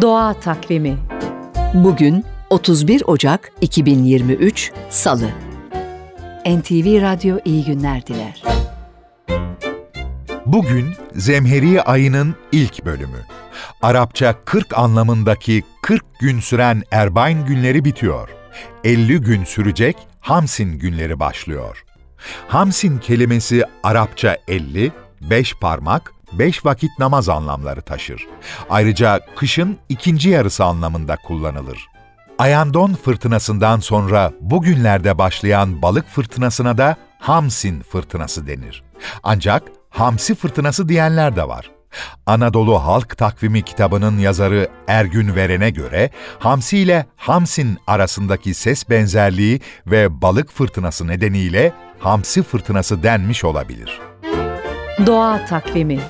Doğa Takvimi Bugün 31 Ocak 2023 Salı. NTV Radyo iyi günler diler. Bugün Zemheri ayının ilk bölümü. Arapça 40 anlamındaki 40 gün süren Erbayn günleri bitiyor. 50 gün sürecek Hamsin günleri başlıyor. Hamsin kelimesi Arapça 50, 5 parmak, beş vakit namaz anlamları taşır. Ayrıca kışın ikinci yarısı anlamında kullanılır. Ayandon fırtınasından sonra bugünlerde başlayan balık fırtınasına da Hamsin fırtınası denir. Ancak Hamsi fırtınası diyenler de var. Anadolu Halk Takvimi kitabının yazarı Ergün Veren'e göre Hamsi ile Hamsin arasındaki ses benzerliği ve balık fırtınası nedeniyle Hamsi fırtınası denmiş olabilir. Doğa Takvimi